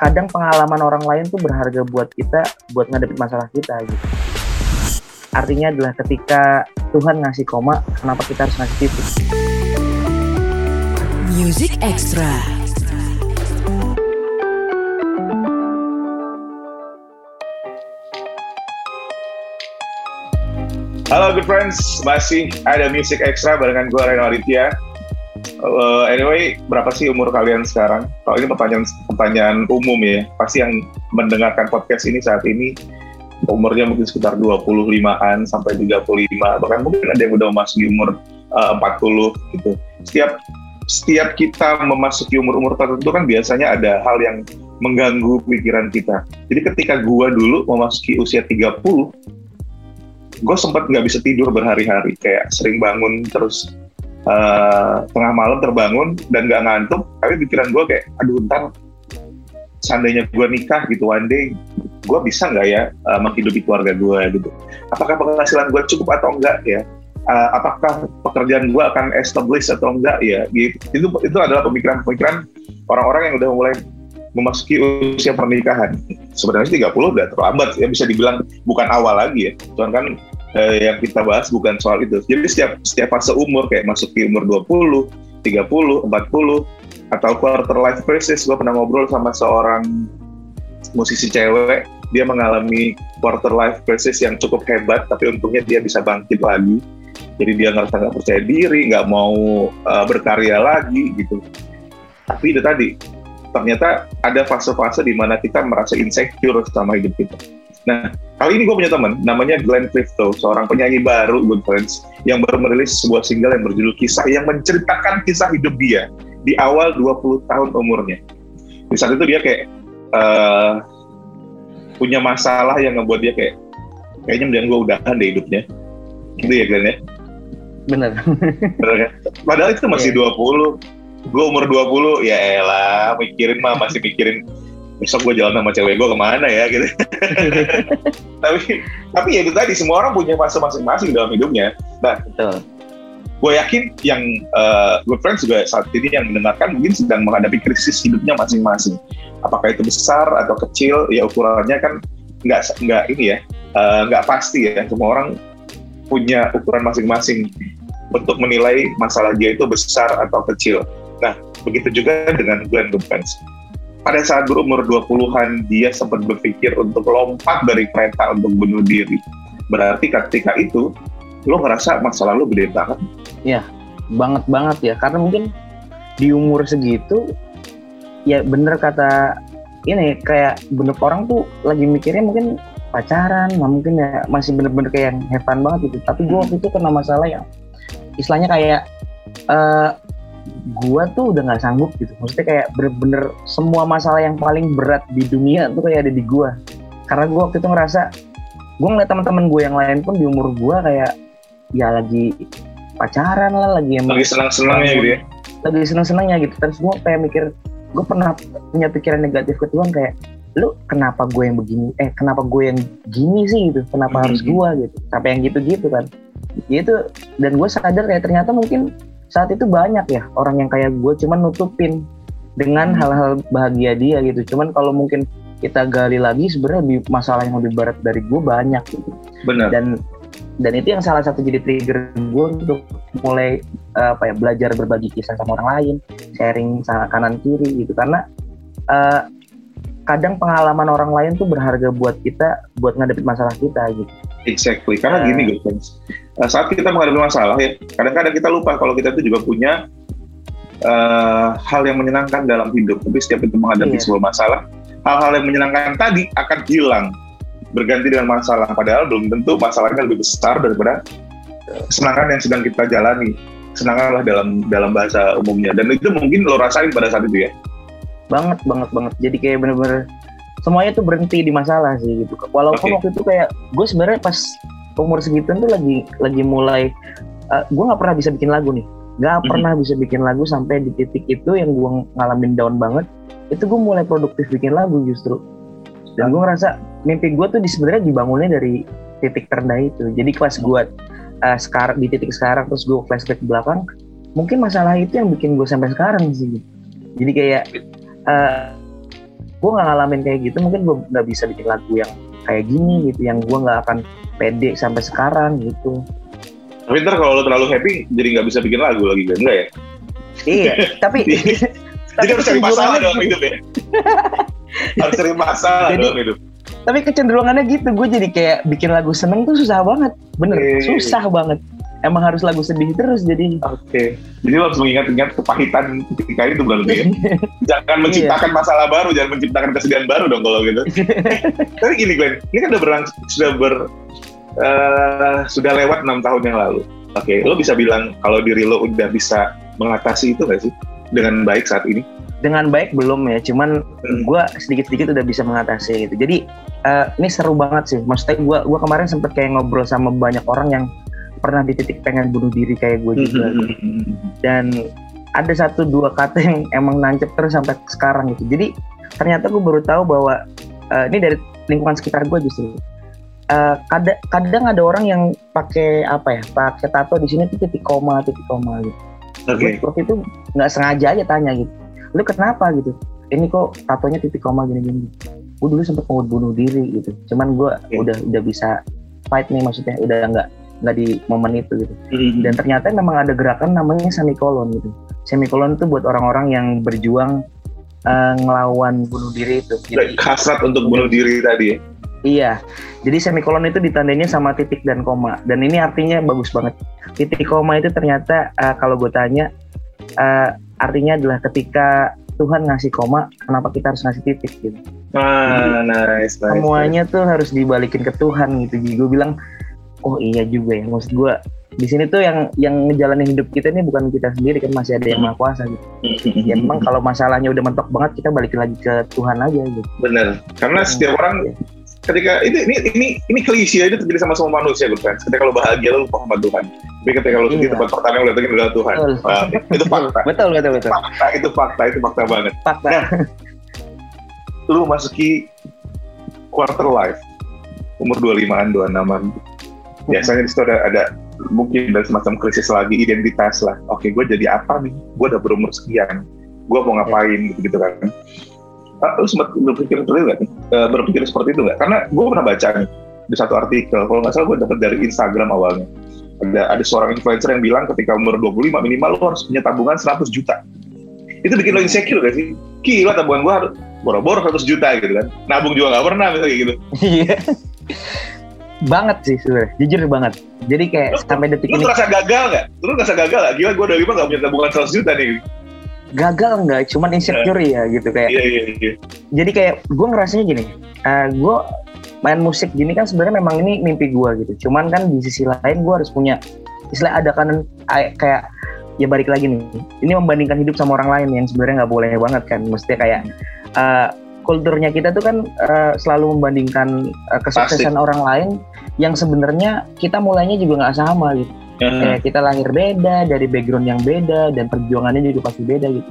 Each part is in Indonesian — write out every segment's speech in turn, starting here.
kadang pengalaman orang lain tuh berharga buat kita buat ngadepin masalah kita gitu. Artinya adalah ketika Tuhan ngasih koma kenapa kita harus ngasih titik Music Extra. Halo good friends, masih ada Music Extra barengan gue Reno Aditya uh, anyway, berapa sih umur kalian sekarang? Kalau ini pertanyaan pertanyaan umum ya, pasti yang mendengarkan podcast ini saat ini umurnya mungkin sekitar 25-an sampai 35, bahkan mungkin ada yang udah memasuki umur uh, 40 gitu. Setiap setiap kita memasuki umur-umur tertentu kan biasanya ada hal yang mengganggu pikiran kita. Jadi ketika gua dulu memasuki usia 30, gue sempat nggak bisa tidur berhari-hari, kayak sering bangun terus uh, tengah malam terbangun dan gak ngantuk tapi pikiran gue kayak aduh ntar seandainya gue nikah gitu one day gue bisa nggak ya uh, menghidupi keluarga gue gitu. Apakah penghasilan gue cukup atau enggak ya? Uh, apakah pekerjaan gue akan establish atau enggak ya? Gitu. Itu itu adalah pemikiran-pemikiran orang-orang yang udah mulai memasuki usia pernikahan. Sebenarnya 30 udah terlambat ya bisa dibilang bukan awal lagi ya. Cuman kan eh, yang kita bahas bukan soal itu. Jadi setiap setiap fase umur kayak masuk ke umur 20, 30, 40 atau quarter life crisis, gue pernah ngobrol sama seorang musisi cewek, dia mengalami quarter life crisis yang cukup hebat, tapi untungnya dia bisa bangkit lagi. Jadi dia ngerasa nggak percaya diri, nggak mau uh, berkarya lagi gitu. Tapi itu tadi, ternyata ada fase-fase di mana kita merasa insecure sama hidup kita Nah, kali ini gue punya teman, namanya Glenn Clifton, seorang penyanyi baru, good friends, yang baru merilis sebuah single yang berjudul Kisah, yang menceritakan kisah hidup dia di awal 20 tahun umurnya. Di saat itu dia kayak uh, punya masalah yang ngebuat dia kayak, kayaknya mendingan gue udahan deh hidupnya. Gitu ya Glenn ya? Bener. Bener kan? Padahal itu masih yeah. 20. Gue umur 20, ya elah, mikirin mah, masih mikirin besok gue jalan sama cewek gue ke mana ya gitu. Tapi tapi ya itu tadi semua orang punya fase masing-masing dalam hidupnya. Nah Betul. gue yakin yang uh, good friends juga saat ini yang mendengarkan mungkin sedang menghadapi krisis hidupnya masing-masing. Apakah itu besar atau kecil ya ukurannya kan nggak nggak ini ya uh, nggak pasti ya. Semua orang punya ukuran masing-masing untuk menilai masalah dia itu besar atau kecil. Nah, begitu juga dengan Glenn Good Friends pada saat berumur 20-an dia sempat berpikir untuk lompat dari kereta untuk bunuh diri. Berarti ketika itu lo ngerasa masa lalu gede banget. Iya, banget banget ya. Karena mungkin di umur segitu ya bener kata ini kayak bener orang tuh lagi mikirnya mungkin pacaran, nah mungkin ya masih bener-bener kayak yang have banget gitu. Tapi gue waktu itu kena masalah yang istilahnya kayak uh, gua tuh udah nggak sanggup gitu. Maksudnya kayak bener-bener semua masalah yang paling berat di dunia tuh kayak ada di gua. Karena gua waktu itu ngerasa gua ngeliat teman-teman gue yang lain pun di umur gua kayak ya lagi pacaran lah lagi yang lagi senang-senangnya gitu ya? Lagi senang-senangnya gitu. Terus gua kayak mikir gue pernah punya pikiran negatif ke Tuhan kayak lu kenapa gue yang begini? Eh kenapa gue yang gini sih gitu? Kenapa mm -hmm. harus gue gitu? Sampai yang gitu-gitu kan. Itu dan gue sadar kayak ternyata mungkin saat itu banyak ya orang yang kayak gue cuman nutupin dengan hmm. hal-hal bahagia dia gitu. Cuman kalau mungkin kita gali lagi sebenarnya masalah yang lebih berat dari gue banyak. Gitu benar. Dan dan itu yang salah satu jadi trigger gue untuk mulai uh, apa ya belajar berbagi kisah sama orang lain sharing sama kanan kiri gitu. Karena uh, kadang pengalaman orang lain tuh berharga buat kita buat ngadepin masalah kita gitu exactly. Karena uh, gini guys Nah, saat kita menghadapi masalah ya kadang-kadang kita lupa kalau kita itu juga punya uh, hal yang menyenangkan dalam hidup. Tapi setiap itu menghadapi iya. sebuah masalah hal-hal yang menyenangkan tadi akan hilang berganti dengan masalah. Padahal belum tentu masalahnya lebih besar daripada kesenangan yang sedang kita jalani. Kesenangan lah dalam dalam bahasa umumnya. Dan itu mungkin lo rasain pada saat itu ya. Banget banget banget. Jadi kayak bener-bener semuanya tuh berhenti di masalah sih gitu. Walaupun okay. waktu itu kayak gue sebenarnya pas umur segitu tuh lagi lagi mulai uh, eh, gue nggak pernah bisa bikin lagu nih. Nggak mm -hmm. pernah bisa bikin lagu sampai di titik itu yang gue ngalamin down banget. Itu gue mulai produktif bikin lagu justru. Dan gue ngerasa mimpi gue tuh sebenarnya dibangunnya dari titik terendah itu. Jadi pas gue uh, sekarang di titik sekarang terus gue flashback ke belakang mungkin masalah itu yang bikin gue sampai sekarang sih jadi kayak uh, gue nggak ngalamin kayak gitu mungkin gue nggak bisa bikin lagu yang kayak gini gitu yang gue nggak akan pede sampai sekarang gitu. Tapi ntar kalau lo terlalu happy jadi nggak bisa bikin lagu lagi kan enggak ya? Iya tapi jadi harus cari masalah dalam hidup ya? Harus cari masalah jadi, dalam hidup. tapi kecenderungannya gitu gue jadi kayak bikin lagu seneng tuh susah banget bener e, susah banget emang harus lagu sedih terus jadi oke okay. jadi lo harus mengingat-ingat kepahitan ketika itu berarti ya jangan iya. menciptakan masalah baru jangan menciptakan kesedihan baru dong kalau gitu tapi gini Glenn ini kan udah berlang sudah ber uh, sudah lewat enam tahun yang lalu oke okay. lo bisa bilang kalau diri lo udah bisa mengatasi itu gak sih dengan baik saat ini dengan baik belum ya cuman hmm. gue sedikit-sedikit udah bisa mengatasi gitu jadi uh, ini seru banget sih maksudnya gue gua kemarin sempet kayak ngobrol sama banyak orang yang pernah di titik pengen bunuh diri kayak gue juga mm-hmm. dan ada satu dua kata yang emang nancep terus sampai sekarang gitu. Jadi ternyata gue baru tahu bahwa uh, ini dari lingkungan sekitar gue justru. Uh, kadang kadang ada orang yang pakai apa ya pakai tato di sini tuh titik koma titik koma gitu. Okay. waktu itu nggak sengaja aja tanya gitu. Lu kenapa? gitu. Ini kok tatonya titik koma gini gini gue dulu sempet mau bunuh diri gitu. Cuman gue okay. udah udah bisa fight nih maksudnya. Udah nggak nggak di momen itu gitu. Mm-hmm. Dan ternyata memang ada gerakan namanya semikolon gitu. Semikolon itu buat orang-orang yang berjuang uh, ngelawan bunuh diri itu. Jadi, Hasrat untuk bunuh diri tadi ya? Iya, jadi semikolon itu ditandainya sama titik dan koma, dan ini artinya bagus banget. Titik koma itu ternyata uh, kalau gue tanya, uh, artinya adalah ketika Tuhan ngasih koma, kenapa kita harus ngasih titik gitu. Ah, nice, nice. Semuanya nice. tuh harus dibalikin ke Tuhan gitu. Jadi gue bilang oh iya juga ya maksud gue di sini tuh yang yang ngejalanin hidup kita ini bukan kita sendiri kan masih ada yang maha kuasa gitu. ya memang kalau masalahnya udah mentok banget kita balik lagi ke Tuhan aja gitu. Bener. Karena setiap orang iya. ketika ini ini ini ini klise itu terjadi sama semua manusia gitu kan. Ketika kalau bahagia lu lupa sama Tuhan. Tapi ketika lu sedih iya. tempat pertama yang lu datengin adalah Tuhan. Betul. Nah, itu fakta. betul betul betul. Fakta itu fakta itu fakta banget. Fakta. Nah, lu masuki quarter life umur 25-an, 26-an biasanya di situ ada, ada mungkin ada semacam krisis lagi identitas lah. Oke gue jadi apa nih? Gue udah berumur sekian. Gue mau ngapain? Gitu gitu kan. Ah, lu sempat berpikir seperti itu nggak? Uh, berpikir seperti itu nggak? Karena gue pernah baca nih di satu artikel. Kalau nggak salah gue dapat dari Instagram awalnya. Ada ada seorang influencer yang bilang ketika umur 25 minimal lo harus punya tabungan 100 juta. Itu bikin lo insecure gak sih? Gila tabungan gue harus boro-boro 100 juta gitu kan. Nabung juga nggak pernah misalnya gitu. Iya banget sih sebenarnya. Jujur banget. Jadi kayak lu, sampai detik lu ini lu merasa gagal nggak? Lu merasa gagal nggak? Gila gue dari lima gak punya tabungan 100 juta nih. Gagal nggak? Cuman insecure ya gitu kayak iya, iya, iya. jadi kayak gue ngerasanya gini uh, eh, gue main musik gini kan sebenarnya memang ini mimpi gue gitu. Cuman kan di sisi lain gue harus punya istilah ada kanan kayak ya balik lagi nih. Ini membandingkan hidup sama orang lain yang sebenarnya nggak boleh banget kan. Mestinya kayak uh, kulturnya kita tuh kan uh, selalu membandingkan uh, kesuksesan Pasti. orang lain yang sebenarnya kita mulainya juga nggak sama gitu. Uh-huh. Kayak kita lahir beda dari background yang beda dan perjuangannya juga pasti beda gitu.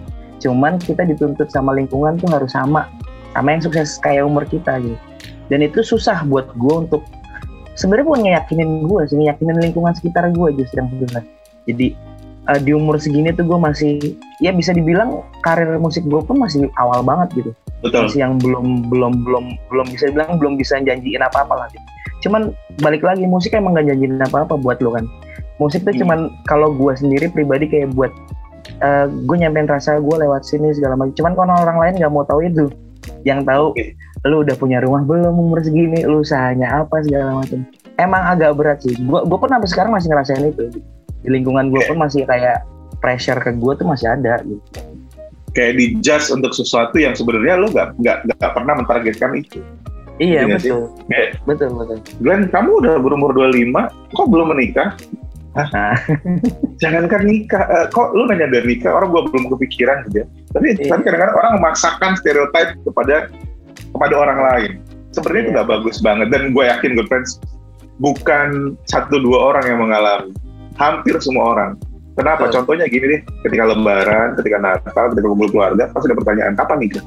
Cuman kita dituntut sama lingkungan tuh harus sama sama yang sukses kayak umur kita gitu. Dan itu susah buat gue untuk sebenarnya bukan ngeyakinin gue sih, ngeyakinin lingkungan sekitar gue justru yang susah. Jadi uh, di umur segini tuh gue masih ya bisa dibilang karir musik gue pun masih awal banget gitu. Betul. masih yang belum belum belum belum bisa bilang belum bisa janjiin apa apa lagi cuman balik lagi musik emang gak janjiin apa apa buat lo kan. Musik tuh hmm. cuman kalau gue sendiri pribadi kayak buat uh, eh, gue nyampein rasa gue lewat sini segala macam. Cuman kalau orang lain nggak mau tahu itu yang tahu okay. lu udah punya rumah belum umur segini lu usahanya apa segala macam. Emang agak berat sih. Gue gue pun sampai sekarang masih ngerasain itu di lingkungan gue pun masih kayak pressure ke gue tuh masih ada gitu kayak di judge untuk sesuatu yang sebenarnya lo nggak nggak nggak pernah mentargetkan itu. Iya, iya betul. Kayak, betul betul. Glenn, kamu udah berumur 25, kok belum menikah? Hah? Nah. Jangankan nikah, uh, kok lu nanya dari nikah, orang gua belum kepikiran gitu ya. Tapi iya. tapi kadang-kadang orang memaksakan stereotip kepada kepada orang lain. Sebenarnya iya. itu nggak bagus banget dan gue yakin good friends bukan satu dua orang yang mengalami, hampir semua orang Kenapa? Betul. Contohnya gini deh, ketika Lebaran, ketika Natal, ketika kumpul keluarga, pasti ada pertanyaan, kapan nikah?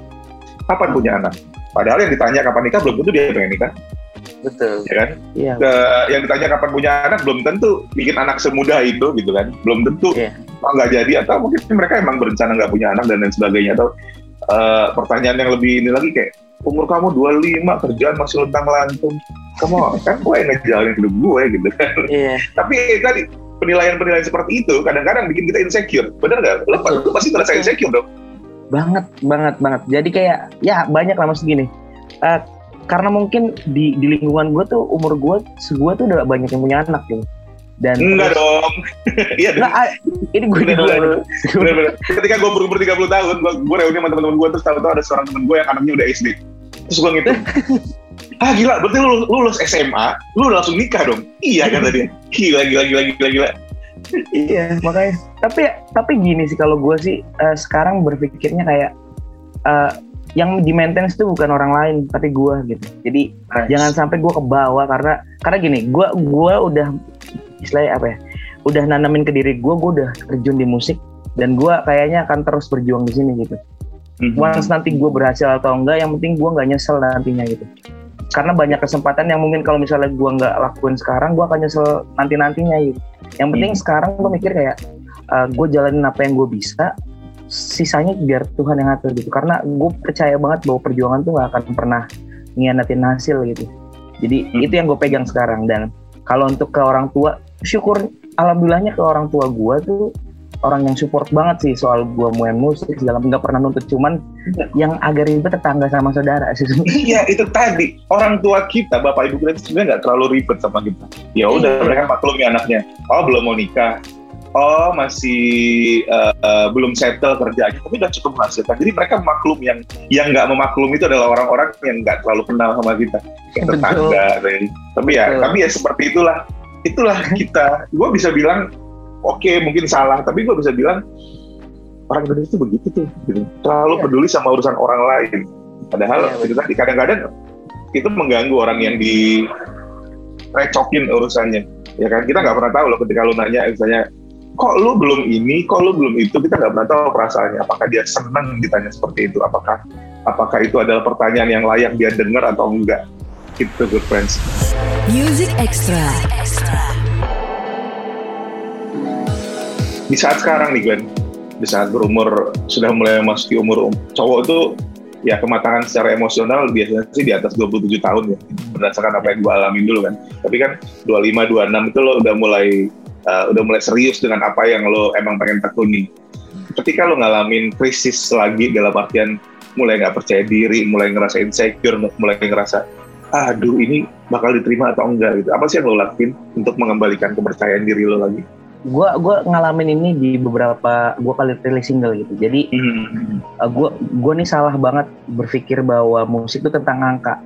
Kapan punya anak? Padahal yang ditanya kapan nikah belum tentu dia pengen nikah. Betul. Ya kan? Iya. Ke, yang ditanya kapan punya anak belum tentu bikin anak semudah itu gitu kan. Belum tentu yeah. nggak jadi atau mungkin mereka emang berencana nggak punya anak dan lain sebagainya atau uh, pertanyaan yang lebih ini lagi kayak umur kamu 25 kerjaan masih lentang lantung kamu kan gue yang ngejalanin hidup gue gitu kan yeah. tapi tadi penilaian-penilaian seperti itu kadang-kadang bikin kita insecure. Bener nggak? Lo, lo pasti ngerasa insecure dong. Banget banget banget. Jadi kayak ya banyak lah maksud gini. Uh, karena mungkin di di lingkungan gue tuh umur gue gue tuh udah banyak yang punya anak gitu dan enggak terus, dong. Iya nah, ini gue dulu ketika gue berumur 30 tahun gue, gue reuni sama teman-teman gue terus tahu-tahu ada seorang teman gue yang anaknya udah SD terus gue ngitung ah gila berarti lu lulus SMA lu langsung nikah dong? Iya kan tadi gila gila gila gila gila. Iya makanya. Tapi tapi gini sih kalau gue sih uh, sekarang berpikirnya kayak uh, yang di maintenance itu bukan orang lain tapi gue gitu. Jadi nice. jangan sampai gue ke bawah karena karena gini gue gue udah istilahnya apa ya udah nanamin ke diri gue gue udah terjun di musik dan gue kayaknya akan terus berjuang di sini gitu. Mm-hmm. once nanti gue berhasil atau enggak yang penting gue nggak nyesel nantinya gitu karena banyak kesempatan yang mungkin kalau misalnya gue nggak lakuin sekarang gue akan nyesel nanti nantinya gitu yang penting mm-hmm. sekarang gue mikir kayak uh, gue jalanin apa yang gue bisa sisanya biar Tuhan yang ngatur gitu karena gue percaya banget bahwa perjuangan tuh gak akan pernah ngianatin hasil gitu jadi hmm. itu yang gue pegang sekarang dan kalau untuk ke orang tua syukur alhamdulillahnya ke orang tua gue tuh orang yang support banget sih soal gue main musik segala nggak pernah nuntut cuman ya. yang agak ribet tetangga sama saudara sih. Iya itu tadi. Orang tua kita bapak ibu kita sebenarnya nggak terlalu ribet sama kita. Ya udah iya. mereka maklumi anaknya oh belum mau nikah. Oh masih uh, uh, belum settle kerjanya tapi udah cukup menghasilkan jadi mereka maklum yang yang nggak memaklum itu adalah orang-orang yang nggak terlalu kenal sama kita. Kayak tetangga tapi ya Betul. tapi ya seperti itulah. Itulah kita. Gue bisa bilang oke okay, mungkin salah tapi gue bisa bilang orang Indonesia itu begitu tuh gitu. terlalu ya. peduli sama urusan orang lain padahal ya, itu tadi kadang-kadang itu mengganggu orang yang direcokin urusannya ya kan kita nggak pernah tahu loh ketika lu nanya misalnya kok lu belum ini, kok lu belum itu, kita nggak pernah tahu perasaannya. Apakah dia senang ditanya seperti itu? Apakah apakah itu adalah pertanyaan yang layak dia dengar atau enggak? Itu good friends. Music Extra. Di saat sekarang nih Glenn, di saat berumur sudah mulai masuk di umur um, cowok itu ya kematangan secara emosional biasanya sih di atas 27 tahun ya berdasarkan apa yang gue alamin dulu kan tapi kan 25 26 itu lo udah mulai uh, udah mulai serius dengan apa yang lo emang pengen tekuni. Ketika lo ngalamin krisis lagi dalam artian mulai nggak percaya diri, mulai ngerasa insecure, mulai ngerasa aduh ini bakal diterima atau enggak gitu. Apa sih yang lo lakuin untuk mengembalikan kepercayaan diri lo lagi? Gua gua ngalamin ini di beberapa gua kali rilis single gitu. Jadi hmm. uh, gua gua nih salah banget berpikir bahwa musik itu tentang angka.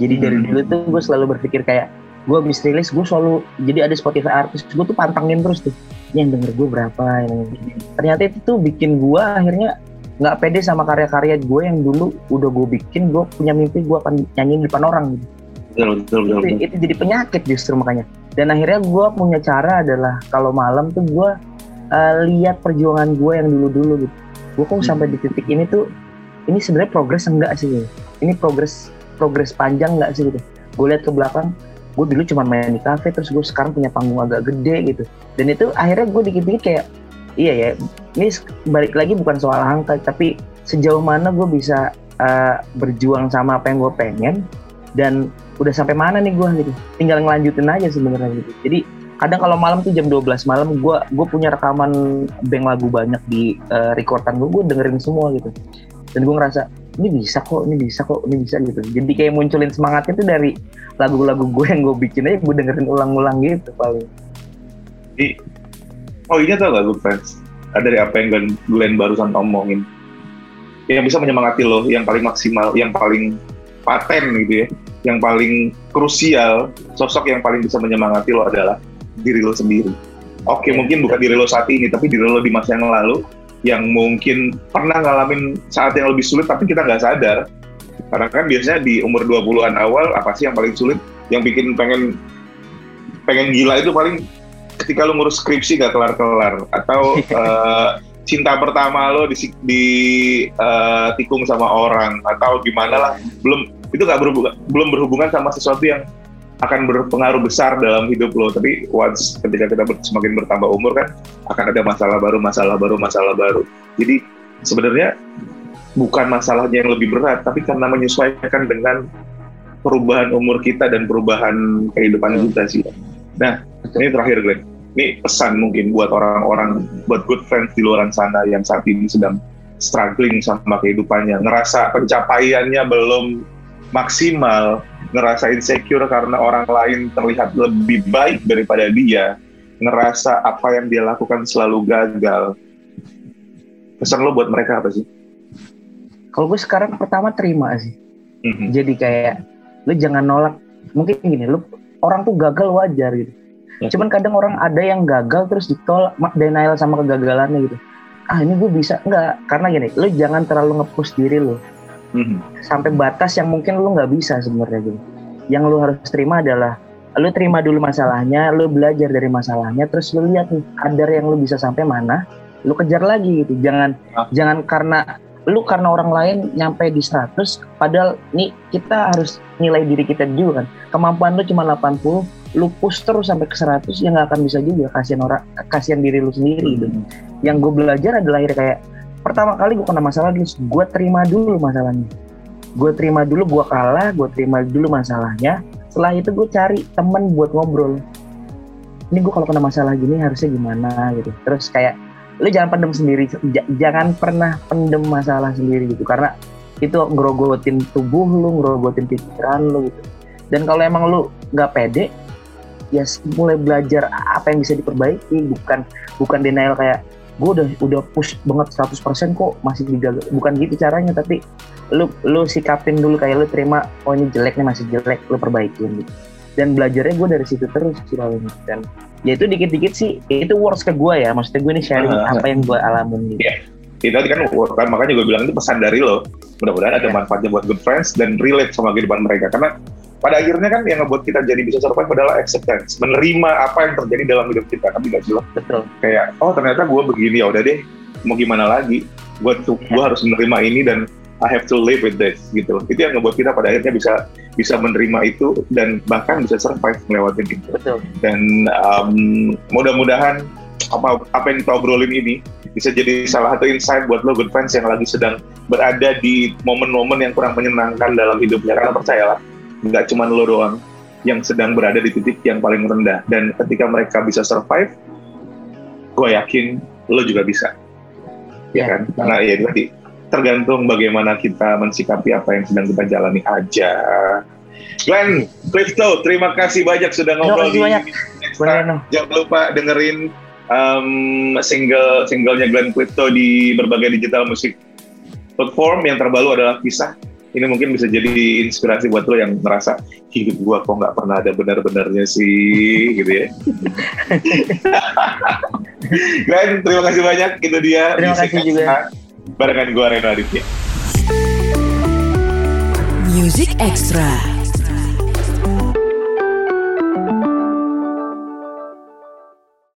Jadi hmm. dari dulu tuh gue selalu berpikir kayak gue habis rilis gue selalu jadi ada Spotify artis gue tuh pantangin terus tuh yang denger gue berapa yang ternyata itu tuh bikin gue akhirnya nggak pede sama karya-karya gue yang dulu udah gue bikin gue punya mimpi gue akan nyanyi di depan orang gitu betul, betul, betul, itu, itu jadi penyakit justru makanya dan akhirnya gue punya cara adalah kalau malam tuh gue uh, lihat perjuangan gue yang dulu-dulu gitu gue kok hmm. sampai di titik ini tuh ini sebenarnya progres enggak sih gitu. ini progres progres panjang enggak sih gitu gue lihat ke belakang gue dulu cuma main di cafe terus gue sekarang punya panggung agak gede gitu dan itu akhirnya gue dikit-dikit kayak iya ya ini balik lagi bukan soal angka tapi sejauh mana gue bisa uh, berjuang sama apa yang gue pengen dan udah sampai mana nih gue gitu. Tinggal ngelanjutin aja sebenarnya gitu. Jadi kadang kalau malam tuh jam 12 malam gue gue punya rekaman bank lagu banyak di uh, recordan gue gue dengerin semua gitu. Dan gue ngerasa ini bisa kok ini bisa kok ini bisa gitu. Jadi kayak munculin semangatnya tuh dari lagu-lagu gue yang gue bikin aja gue dengerin ulang-ulang gitu paling. Di oh ini tau gak gue fans ada dari apa yang Glenn, Glenn barusan omongin. Yang bisa menyemangati lo yang paling maksimal yang paling paten gitu ya yang paling krusial sosok yang paling bisa menyemangati lo adalah diri lo sendiri. Oke okay, mungkin bukan diri lo saat ini tapi diri lo di masa yang lalu yang mungkin pernah ngalamin saat yang lebih sulit tapi kita nggak sadar. Karena kan biasanya di umur 20-an awal apa sih yang paling sulit? Yang bikin pengen pengen gila itu paling ketika lu ngurus skripsi gak kelar-kelar. Atau uh, cinta pertama lo di, di uh, tikung sama orang atau gimana lah belum itu gak berhubungan belum berhubungan sama sesuatu yang akan berpengaruh besar dalam hidup lo. Tapi once ketika kita semakin bertambah umur kan akan ada masalah baru, masalah baru, masalah baru. Jadi sebenarnya bukan masalahnya yang lebih berat, tapi karena menyesuaikan dengan perubahan umur kita dan perubahan kehidupan kita sih. Nah, ini terakhir Glenn. Ini pesan mungkin buat orang-orang, buat good friends di luar sana yang saat ini sedang struggling sama kehidupannya, ngerasa pencapaiannya belum maksimal, ngerasa insecure karena orang lain terlihat lebih baik daripada dia, ngerasa apa yang dia lakukan selalu gagal. Pesan lo buat mereka apa sih? Kalau gue sekarang pertama terima sih. Mm-hmm. Jadi kayak lu jangan nolak. Mungkin gini, lu orang tuh gagal wajar gitu. Ya. Cuman kadang orang ada yang gagal terus ditolak, denial sama kegagalannya gitu. Ah ini gue bisa enggak? Karena gini, lu jangan terlalu ngepush diri lu. Mm-hmm. Sampai batas yang mungkin lu nggak bisa sebenarnya gitu. Yang lu harus terima adalah lu terima dulu masalahnya, lu belajar dari masalahnya, terus lu lihat nih kadar yang lu bisa sampai mana, lu kejar lagi gitu. Jangan ah. jangan karena lu karena orang lain nyampe di 100 padahal nih kita harus nilai diri kita juga kan kemampuan lu cuma 80 lu push terus sampai ke 100 ya nggak akan bisa juga kasihan orang kasihan diri lu sendiri gitu. Yang gue belajar adalah kayak pertama kali gue kena masalah dulu gue terima dulu masalahnya. Gue terima dulu gue kalah gue terima dulu masalahnya. Setelah itu gue cari temen buat ngobrol. Ini gue kalau kena masalah gini harusnya gimana gitu. Terus kayak lu jangan pendem sendiri J jangan pernah pendem masalah sendiri gitu. Karena itu ngerogotin tubuh lu ngerogotin pikiran lu gitu. Dan kalau emang lu nggak pede ya mulai belajar apa yang bisa diperbaiki bukan bukan denial kayak gue udah udah push banget 100% kok masih digagal bukan gitu caranya tapi lu lu sikapin dulu kayak lu terima oh ini jelek nih masih jelek lu perbaikin gitu dan belajarnya gue dari situ terus sih dan ya itu dikit-dikit sih itu worst ke gue ya maksudnya gue ini sharing uh, apa yang gue alamin gitu. Yeah. Itu tadi kan, kan makanya gue bilang itu pesan dari lo. Mudah-mudahan yeah. ada manfaatnya buat good friends dan relate sama kehidupan mereka. Karena pada akhirnya kan yang ngebuat kita jadi bisa survive adalah acceptance, menerima apa yang terjadi dalam hidup kita. Tapi gak jelas. Betul. Kayak oh ternyata gue begini ya udah deh, mau gimana lagi? Gue gue harus menerima ini dan I have to live with this gitu. Itu yang ngebuat kita pada akhirnya bisa bisa menerima itu dan bahkan bisa survive melewati itu. Betul. Dan um, mudah-mudahan apa apa yang kita obrolin ini bisa jadi salah satu insight buat lo good friends yang lagi sedang berada di momen-momen yang kurang menyenangkan dalam hidupnya karena percayalah nggak cuma lo doang yang sedang berada di titik yang paling rendah dan ketika mereka bisa survive gue yakin lo juga bisa ya, ya kan karena ya tadi tergantung bagaimana kita mensikapi apa yang sedang kita jalani aja. Glenn, Clifto, terima kasih banyak sudah ngobrol di banyak. Jangan lupa dengerin um, single singlenya Glenn Clifto di berbagai digital musik platform yang terbaru adalah kisah. Ini mungkin bisa jadi inspirasi buat lo yang merasa hidup gua kok nggak pernah ada benar-benarnya sih, gitu ya. Glenn, terima kasih banyak. Itu dia. Terima kasih juga barengan gue Reno Aditya. Music Extra.